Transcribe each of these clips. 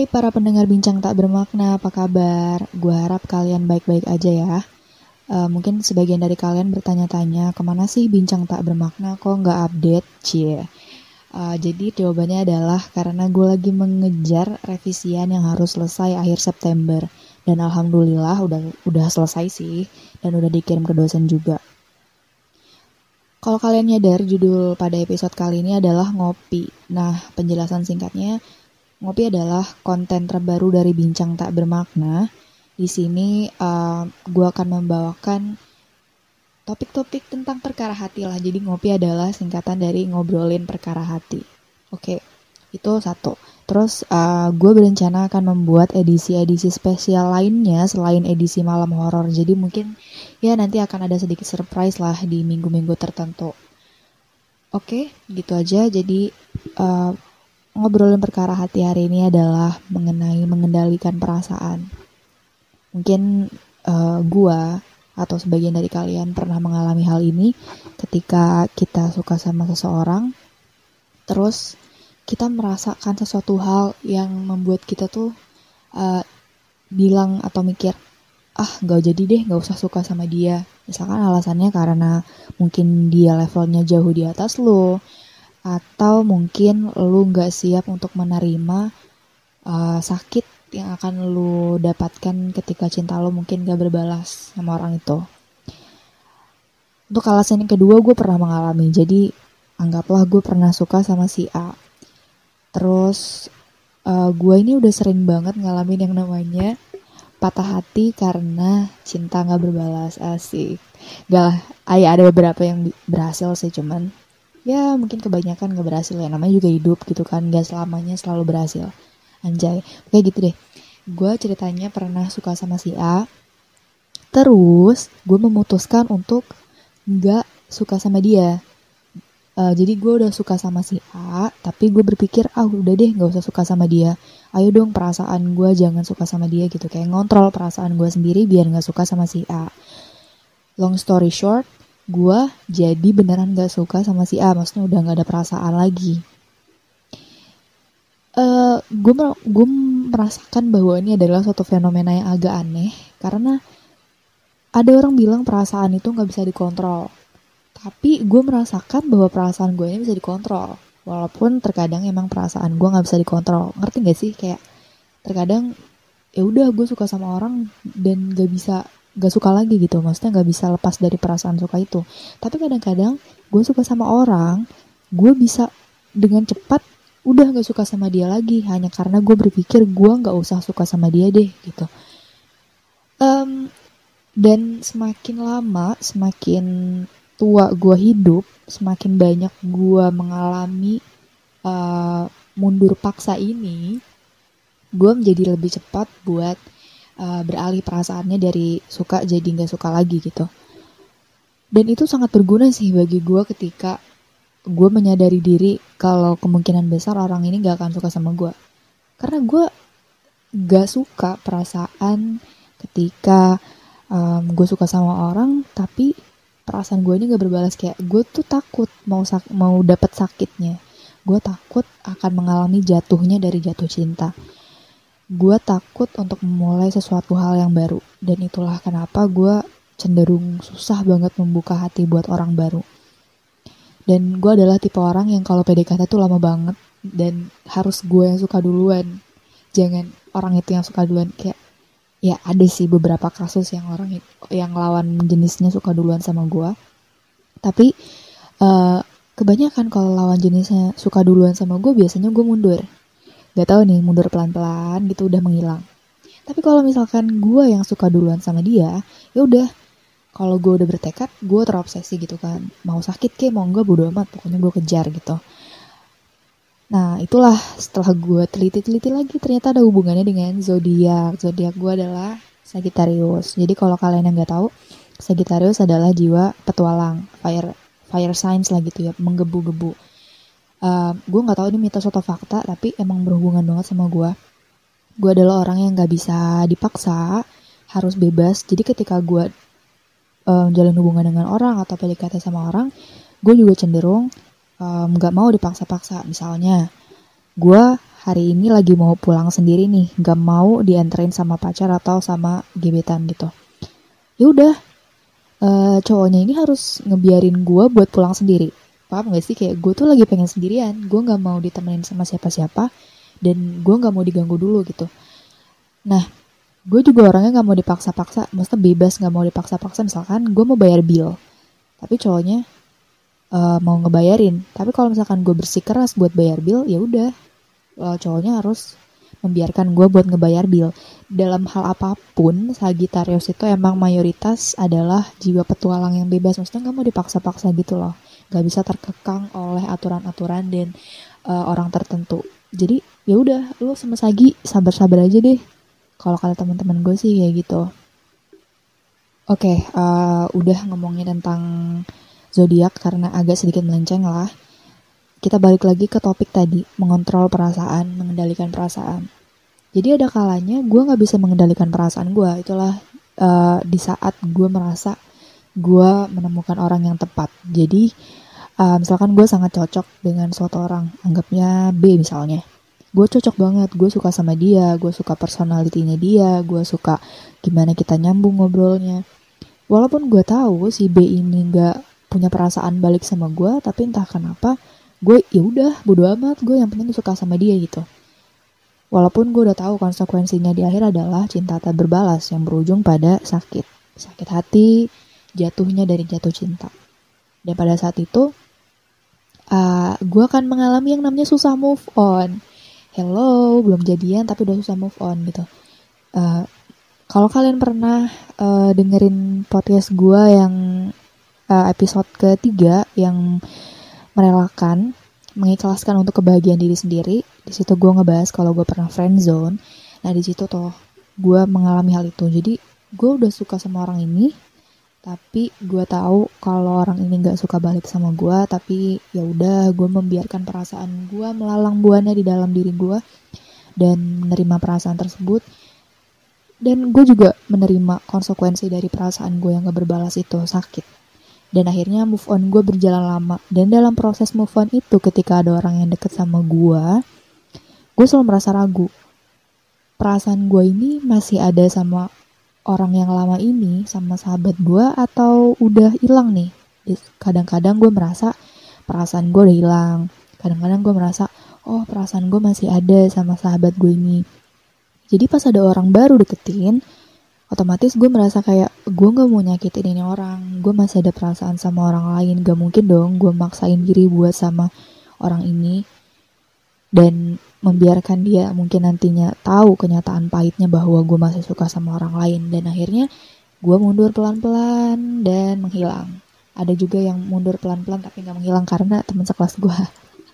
Hai para pendengar bincang tak bermakna, apa kabar? Gue harap kalian baik-baik aja ya. Uh, mungkin sebagian dari kalian bertanya-tanya, ke mana sih bincang tak bermakna kok nggak update? Cie. Uh, jadi jawabannya adalah karena gue lagi mengejar revisian yang harus selesai akhir September. Dan alhamdulillah udah udah selesai sih, dan udah dikirim ke dosen juga. Kalau kalian nyadar, judul pada episode kali ini adalah ngopi. Nah, penjelasan singkatnya, Ngopi adalah konten terbaru dari Bincang Tak Bermakna. Di sini uh, gue akan membawakan topik-topik tentang perkara hati lah. Jadi ngopi adalah singkatan dari ngobrolin perkara hati. Oke, itu satu. Terus uh, gue berencana akan membuat edisi-edisi spesial lainnya selain edisi malam horor. Jadi mungkin ya nanti akan ada sedikit surprise lah di minggu-minggu tertentu. Oke, gitu aja. Jadi uh, ngobrolin perkara hati hari ini adalah mengenai mengendalikan perasaan. Mungkin uh, gua atau sebagian dari kalian pernah mengalami hal ini ketika kita suka sama seseorang, terus kita merasakan sesuatu hal yang membuat kita tuh uh, bilang atau mikir, ah gak jadi deh gak usah suka sama dia. Misalkan alasannya karena mungkin dia levelnya jauh di atas lo, atau mungkin lu nggak siap untuk menerima uh, sakit yang akan lu dapatkan ketika cinta lu mungkin gak berbalas sama orang itu. Untuk alasan yang kedua gue pernah mengalami, jadi anggaplah gue pernah suka sama si A. Terus uh, gue ini udah sering banget ngalamin yang namanya patah hati karena cinta gak berbalas asik. Gak lah, ada beberapa yang berhasil sih cuman ya mungkin kebanyakan gak berhasil ya. Namanya juga hidup gitu kan. Gak selamanya selalu berhasil. Anjay. Kayak gitu deh. Gue ceritanya pernah suka sama si A. Terus gue memutuskan untuk gak suka sama dia. Uh, jadi gue udah suka sama si A tapi gue berpikir ah udah deh gak usah suka sama dia. Ayo dong perasaan gue jangan suka sama dia gitu. Kayak ngontrol perasaan gue sendiri biar gak suka sama si A. Long story short gue jadi beneran gak suka sama si A maksudnya udah gak ada perasaan lagi. Uh, eh, gue merasakan bahwa ini adalah suatu fenomena yang agak aneh karena ada orang bilang perasaan itu nggak bisa dikontrol. Tapi gue merasakan bahwa perasaan gue ini bisa dikontrol walaupun terkadang emang perasaan gue nggak bisa dikontrol. Ngerti gak sih? Kayak terkadang ya udah gue suka sama orang dan gak bisa gak suka lagi gitu. Maksudnya gak bisa lepas dari perasaan suka itu. Tapi kadang-kadang gue suka sama orang gue bisa dengan cepat udah gak suka sama dia lagi. Hanya karena gue berpikir gue gak usah suka sama dia deh gitu. Um, dan semakin lama semakin tua gue hidup semakin banyak gue mengalami uh, mundur paksa ini gue menjadi lebih cepat buat uh, beralih perasaannya dari suka jadi nggak suka lagi gitu. Dan itu sangat berguna sih bagi gue ketika gue menyadari diri kalau kemungkinan besar orang ini gak akan suka sama gue karena gue gak suka perasaan ketika um, gue suka sama orang tapi perasaan gue ini gak berbalas. Kayak gue tuh takut mau sak mau dapat sakitnya. Gue takut akan mengalami jatuhnya dari jatuh cinta gue takut untuk memulai sesuatu hal yang baru. Dan itulah kenapa gue cenderung susah banget membuka hati buat orang baru. Dan gue adalah tipe orang yang kalau PDKT tuh lama banget dan harus gue yang suka duluan. Jangan orang itu yang suka duluan. Kayak ya ada sih beberapa kasus yang orang yang lawan jenisnya suka duluan sama gue tapi uh, kebanyakan kalau lawan jenisnya suka duluan sama gue biasanya gue mundur gak tahu nih mundur pelan-pelan gitu udah menghilang. Tapi kalau misalkan gue yang suka duluan sama dia ya udah. Kalau gue udah bertekad gue terobsesi gitu kan. Mau sakit ke mau enggak bodo amat pokoknya gue kejar gitu. Nah itulah setelah gue teliti-teliti lagi ternyata ada hubungannya dengan zodiak. Zodiak gue adalah Sagittarius. Jadi kalau kalian yang nggak tahu Sagittarius adalah jiwa petualang. Fire fire signs lah gitu ya menggebu-gebu uh, gue nggak tahu ini mitos atau fakta tapi emang berhubungan banget sama gue gue adalah orang yang nggak bisa dipaksa harus bebas jadi ketika gue um, jalan hubungan dengan orang atau PDKT sama orang gue juga cenderung nggak um, mau dipaksa-paksa misalnya gue hari ini lagi mau pulang sendiri nih, gak mau dianterin sama pacar atau sama gebetan gitu. Ya udah, uh, cowoknya ini harus ngebiarin gue buat pulang sendiri. Paham gak sih? Kayak gue tuh lagi pengen sendirian, gue gak mau ditemenin sama siapa-siapa, dan gue gak mau diganggu dulu gitu. Nah, gue juga orangnya gak mau dipaksa-paksa, maksudnya bebas gak mau dipaksa-paksa. Misalkan gue mau bayar bill, tapi cowoknya uh, mau ngebayarin. Tapi kalau misalkan gue bersikeras buat bayar bill, ya udah uh, cowoknya harus membiarkan gue buat ngebayar bill. Dalam hal apa pun, Sagittarius itu emang mayoritas adalah jiwa petualang yang bebas. Maksudnya gak mau dipaksa-paksa gitu loh. Gak bisa terkekang oleh aturan-aturan dan uh, orang tertentu. Jadi ya udah, lu sama Sagi sabar-sabar aja deh. Kalau kata teman-teman gue sih kayak gitu. Oke, okay, uh, udah ngomongin tentang zodiak karena agak sedikit melenceng lah kita balik lagi ke topik tadi, mengontrol perasaan, mengendalikan perasaan. Jadi ada kalanya gue gak bisa mengendalikan perasaan gue. Itulah uh, di saat gue merasa gue menemukan orang yang tepat. Jadi uh, misalkan gue sangat cocok dengan suatu orang, anggapnya B misalnya. Gue cocok banget, gue suka sama dia, gue suka personalitinya dia, gue suka gimana kita nyambung ngobrolnya. Walaupun gue tahu si B ini gak punya perasaan balik sama gue, tapi entah kenapa gue ya udah bodo amat gue yang penting suka sama dia gitu walaupun gue udah tahu konsekuensinya di akhir adalah cinta tak berbalas yang berujung pada sakit sakit hati jatuhnya dari jatuh cinta dan pada saat itu uh, gue akan mengalami yang namanya susah move on hello belum jadian tapi udah susah move on gitu uh, kalau kalian pernah uh, dengerin podcast gue yang uh, episode ketiga yang merelakan, mengikhlaskan untuk kebahagiaan diri sendiri. Di situ gue ngebahas kalau gue pernah friend zone. Nah di situ tuh gue mengalami hal itu. Jadi gue udah suka sama orang ini, tapi gue tahu kalau orang ini nggak suka balik sama gue. Tapi ya udah gue membiarkan perasaan gue melalang buana di dalam diri gue dan menerima perasaan tersebut. Dan gue juga menerima konsekuensi dari perasaan gue yang gak berbalas itu sakit dan akhirnya move on gue berjalan lama dan dalam proses move on itu ketika ada orang yang deket sama gue gue selalu merasa ragu perasaan gue ini masih ada sama orang yang lama ini sama sahabat gue atau udah hilang nih? Kadang-kadang gue merasa perasaan gue udah hilang. Kadang-kadang gue merasa oh perasaan gue masih ada sama sahabat gue ini. Jadi pas ada orang baru deketin otomatis gue merasa kayak gue gak mau nyakitin ini orang. Gue masih ada perasaan sama orang lain. Gak mungkin dong gue maksain diri buat sama orang ini dan membiarkan dia mungkin nantinya tahu kenyataan pahitnya bahwa gue masih suka sama orang lain. Dan akhirnya gue mundur pelan-pelan dan menghilang. Ada juga yang mundur pelan-pelan tapi gak menghilang karena teman sekelas gue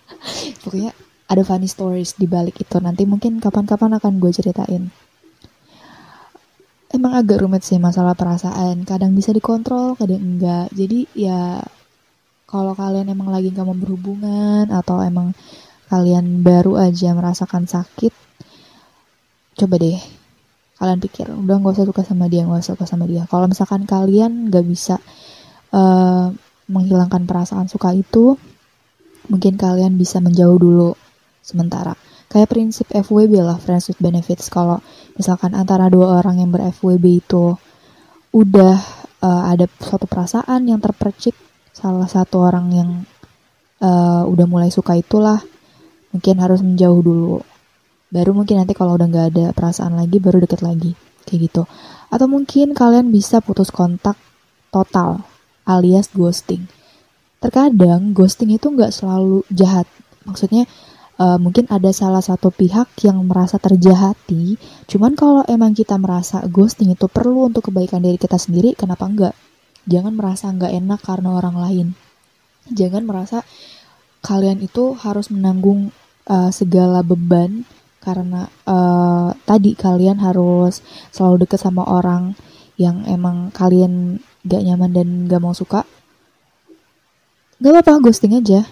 pokoknya ada funny stories di balik itu. Nanti mungkin kapan-kapan akan gue ceritain. Emang agak rumit sih masalah perasaan. Kadang bisa dikontrol, kadang enggak. Jadi ya kalau kalian emang lagi gak mau berhubungan atau emang kalian baru aja merasakan sakit, coba deh kalian pikir udah gak usah suka sama dia gak usah suka sama dia. Kalau misalkan kalian gak bisa uh, menghilangkan perasaan suka itu mungkin kalian bisa menjauh dulu sementara. Kayak prinsip FWB lah friends with benefits. Kalau misalkan antara dua orang yang ber-FWB itu udah uh, ada suatu perasaan yang terpercik salah satu orang yang uh, udah mulai suka itulah mungkin harus menjauh dulu baru mungkin nanti kalau udah nggak ada perasaan lagi baru deket lagi kayak gitu atau mungkin kalian bisa putus kontak total alias ghosting terkadang ghosting itu nggak selalu jahat maksudnya uh, mungkin ada salah satu pihak yang merasa terjahati. Cuman kalau emang kita merasa ghosting itu perlu untuk kebaikan diri kita sendiri, kenapa enggak? Jangan merasa enggak enak karena orang lain. Jangan merasa kalian itu harus menanggung uh, segala beban karena uh, tadi kalian harus selalu deket sama orang yang emang kalian gak nyaman dan gak mau suka. Gak apa-apa ghosting aja.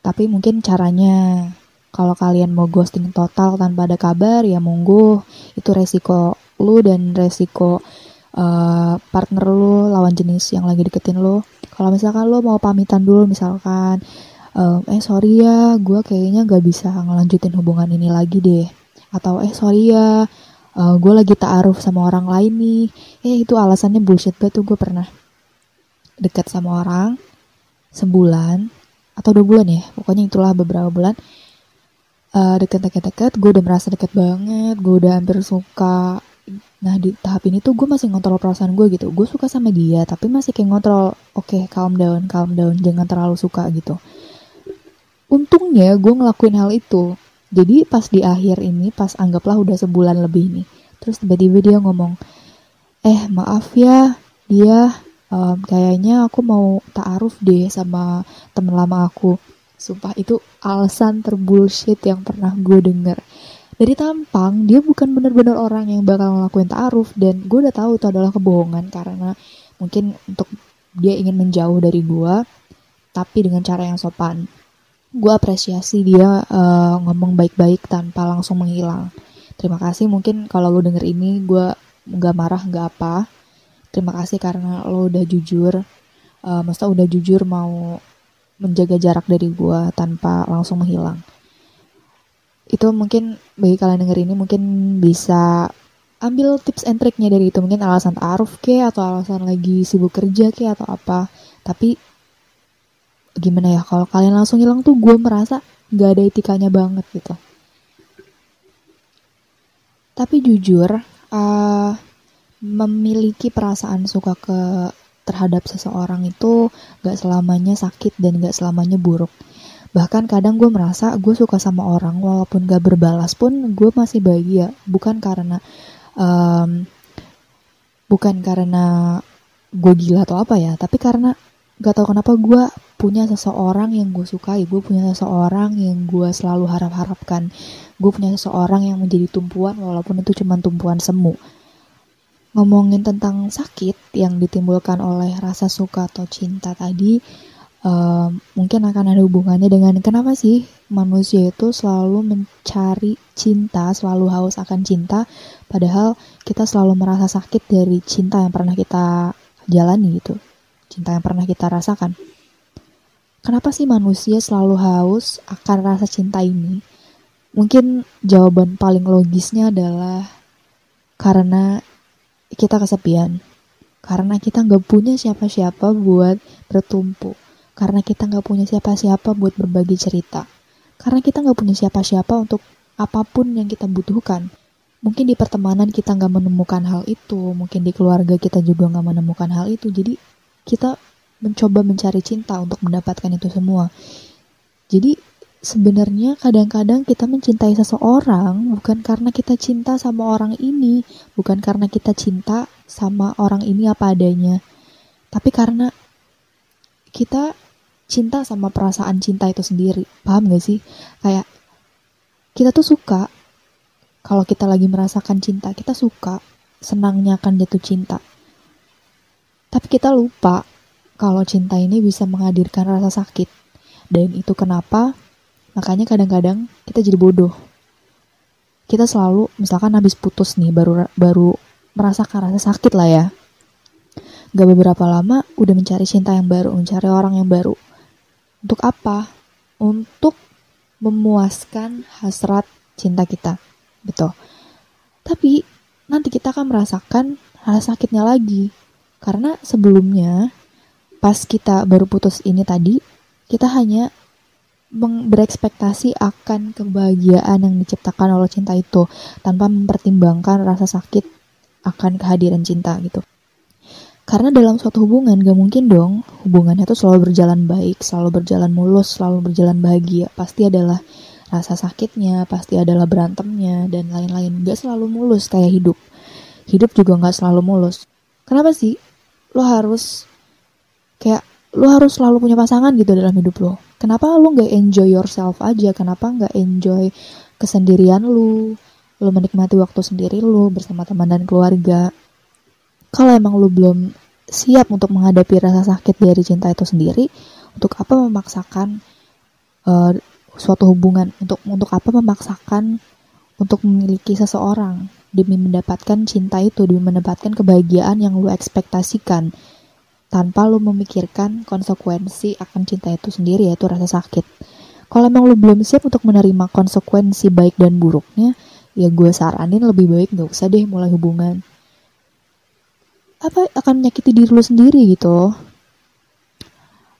Tapi mungkin caranya kalau kalian mau ghosting total tanpa ada kabar ya monggo itu resiko lu dan resiko uh, partner lu lawan jenis yang lagi deketin lu kalau misalkan lu mau pamitan dulu misalkan ehm, eh sorry ya gue kayaknya gak bisa ngelanjutin hubungan ini lagi deh atau eh sorry ya uh, eh, gue lagi taaruf sama orang lain nih eh itu alasannya bullshit banget tuh gue pernah dekat sama orang sebulan atau dua bulan ya pokoknya itulah beberapa bulan uh, deket-deket-deket gue udah merasa deket banget gue udah hampir suka Nah di tahap ini tuh gue masih ngontrol perasaan gue gitu. Gue suka sama dia tapi masih kayak ngontrol. Oke okay, calm down, calm down, jangan terlalu suka gitu. Untungnya gue ngelakuin hal itu. Jadi pas di akhir ini, pas anggaplah udah sebulan lebih nih. Terus tiba-tiba dia ngomong, eh maaf ya, dia um, kayaknya aku mau taaruf deh sama temen lama aku. Sumpah itu alasan terbullshit yang pernah gue denger dari tampang dia bukan benar-benar orang yang bakal ngelakuin ta'aruf dan gue udah tahu itu adalah kebohongan karena mungkin untuk dia ingin menjauh dari gue tapi dengan cara yang sopan gue apresiasi dia uh, ngomong baik-baik tanpa langsung menghilang. Terima kasih mungkin kalau lo denger ini gue nggak marah nggak apa. Terima kasih karena lo udah jujur. Uh, maksudnya udah jujur mau menjaga jarak dari gue tanpa langsung menghilang. Itu mungkin bagi kalian denger ini mungkin bisa ambil tips and triknya dari itu. Mungkin alasan taruh ke atau alasan lagi sibuk kerja ke atau apa. Tapi gimana ya kalau kalian langsung hilang tuh gue merasa nggak ada etikanya banget gitu tapi jujur uh, memiliki perasaan suka ke terhadap seseorang itu gak selamanya sakit dan gak selamanya buruk Bahkan kadang gue merasa gue suka sama orang walaupun gak berbalas pun gue masih bahagia. Bukan karena um, bukan karena gue gila atau apa ya, tapi karena gak tau kenapa gue punya seseorang yang gue sukai, gue punya seseorang yang gue selalu harap-harapkan, gue punya seseorang yang menjadi tumpuan walaupun itu cuma tumpuan semu. Ngomongin tentang sakit yang ditimbulkan oleh rasa suka atau cinta tadi, uh, mungkin akan ada hubungannya dengan kenapa sih manusia itu selalu mencari cinta, selalu haus akan cinta, padahal kita selalu merasa sakit dari cinta yang pernah kita jalani gitu, cinta yang pernah kita rasakan. Kenapa sih manusia selalu haus akan rasa cinta ini? Mungkin jawaban paling logisnya adalah karena kita kesepian. Karena kita nggak punya siapa-siapa buat bertumpu karena kita nggak punya siapa-siapa buat berbagi cerita. Karena kita nggak punya siapa-siapa untuk apa pun yang kita butuhkan. Mungkin di pertemanan kita nggak menemukan hal itu, mungkin di keluarga kita juga nggak menemukan hal itu. Jadi kita mencoba mencari cinta untuk mendapatkan itu semua. Jadi sebenarnya kadang-kadang kita mencintai seseorang bukan karena kita cinta sama orang ini, bukan karena kita cinta sama orang ini apa adanya, tapi karena kita cinta sama perasaan cinta itu sendiri. Paham gak sih? Kayak kita tuh suka kalau kita lagi merasakan cinta, kita suka senangnya akan jatuh cinta. Tapi kita lupa kalau cinta ini bisa menghadirkan rasa sakit. Dan itu kenapa makanya kadang-kadang kita jadi bodoh. Kita selalu misalkan habis putus nih baru baru merasakan rasa sakit lah ya. Gak beberapa lama udah mencari cinta yang baru, mencari orang yang baru untuk apa? Untuk memuaskan hasrat cinta kita. Gitu. Tapi nanti kita akan merasakan rasa sakitnya lagi. Karena sebelumnya pas kita baru putus ini tadi, kita hanya berekspektasi akan kebahagiaan yang diciptakan oleh cinta itu tanpa mempertimbangkan rasa sakit akan kehadiran cinta gitu. Karena dalam suatu hubungan gak mungkin dong hubungannya tuh selalu berjalan baik, selalu berjalan mulus, selalu berjalan bahagia. Pasti adalah rasa sakitnya, pasti adalah berantemnya, dan lain-lain. Gak selalu mulus kayak hidup. Hidup juga gak selalu mulus. Kenapa sih? Lo harus kayak lo harus selalu punya pasangan gitu dalam hidup lo. Kenapa lo gak enjoy yourself aja? Kenapa gak enjoy kesendirian lo? Lo menikmati waktu sendiri lo bersama teman dan keluarga kalau emang lu belum siap untuk menghadapi rasa sakit dari cinta itu sendiri, untuk apa memaksakan uh, suatu hubungan? Untuk untuk apa memaksakan untuk memiliki seseorang demi mendapatkan cinta itu, demi mendapatkan kebahagiaan yang lu ekspektasikan? Tanpa lu memikirkan konsekuensi akan cinta itu sendiri yaitu rasa sakit. Kalau emang lu belum siap untuk menerima konsekuensi baik dan buruknya, ya gue saranin lebih baik gak usah deh mulai hubungan. Apa akan menyakiti diri lu sendiri gitu.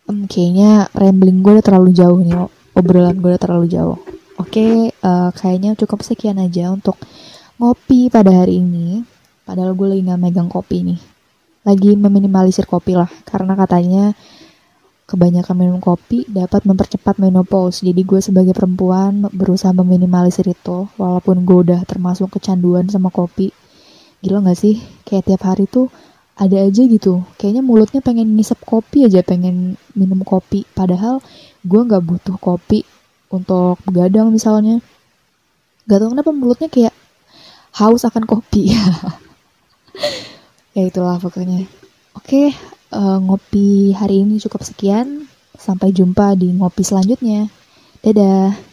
Um, kayaknya rambling gue udah terlalu jauh nih, obrolan gue udah terlalu jauh. Oke, uh, kayaknya cukup sekian aja untuk ngopi pada hari ini. Padahal gue lagi gak megang kopi nih lagi meminimalisir kopi lah. Karena katanya kebanyakan minum kopi dapat mempercepat menopause. Jadi gue sebagai perempuan berusaha meminimalisir itu walaupun gue udah termasuk kecanduan sama kopi. Gila gak sih? Kayak tiap hari tuh ada aja gitu. Kayaknya mulutnya pengen ngisep kopi aja pengen minum kopi. Padahal gue nggak butuh kopi untuk begadang misalnya. Gak tau kenapa mulutnya kayak haus akan kopi ya itulah pokoknya. Oke uh, ngopi hari ini cukup sekian. Sampai jumpa di ngopi selanjutnya. Dadah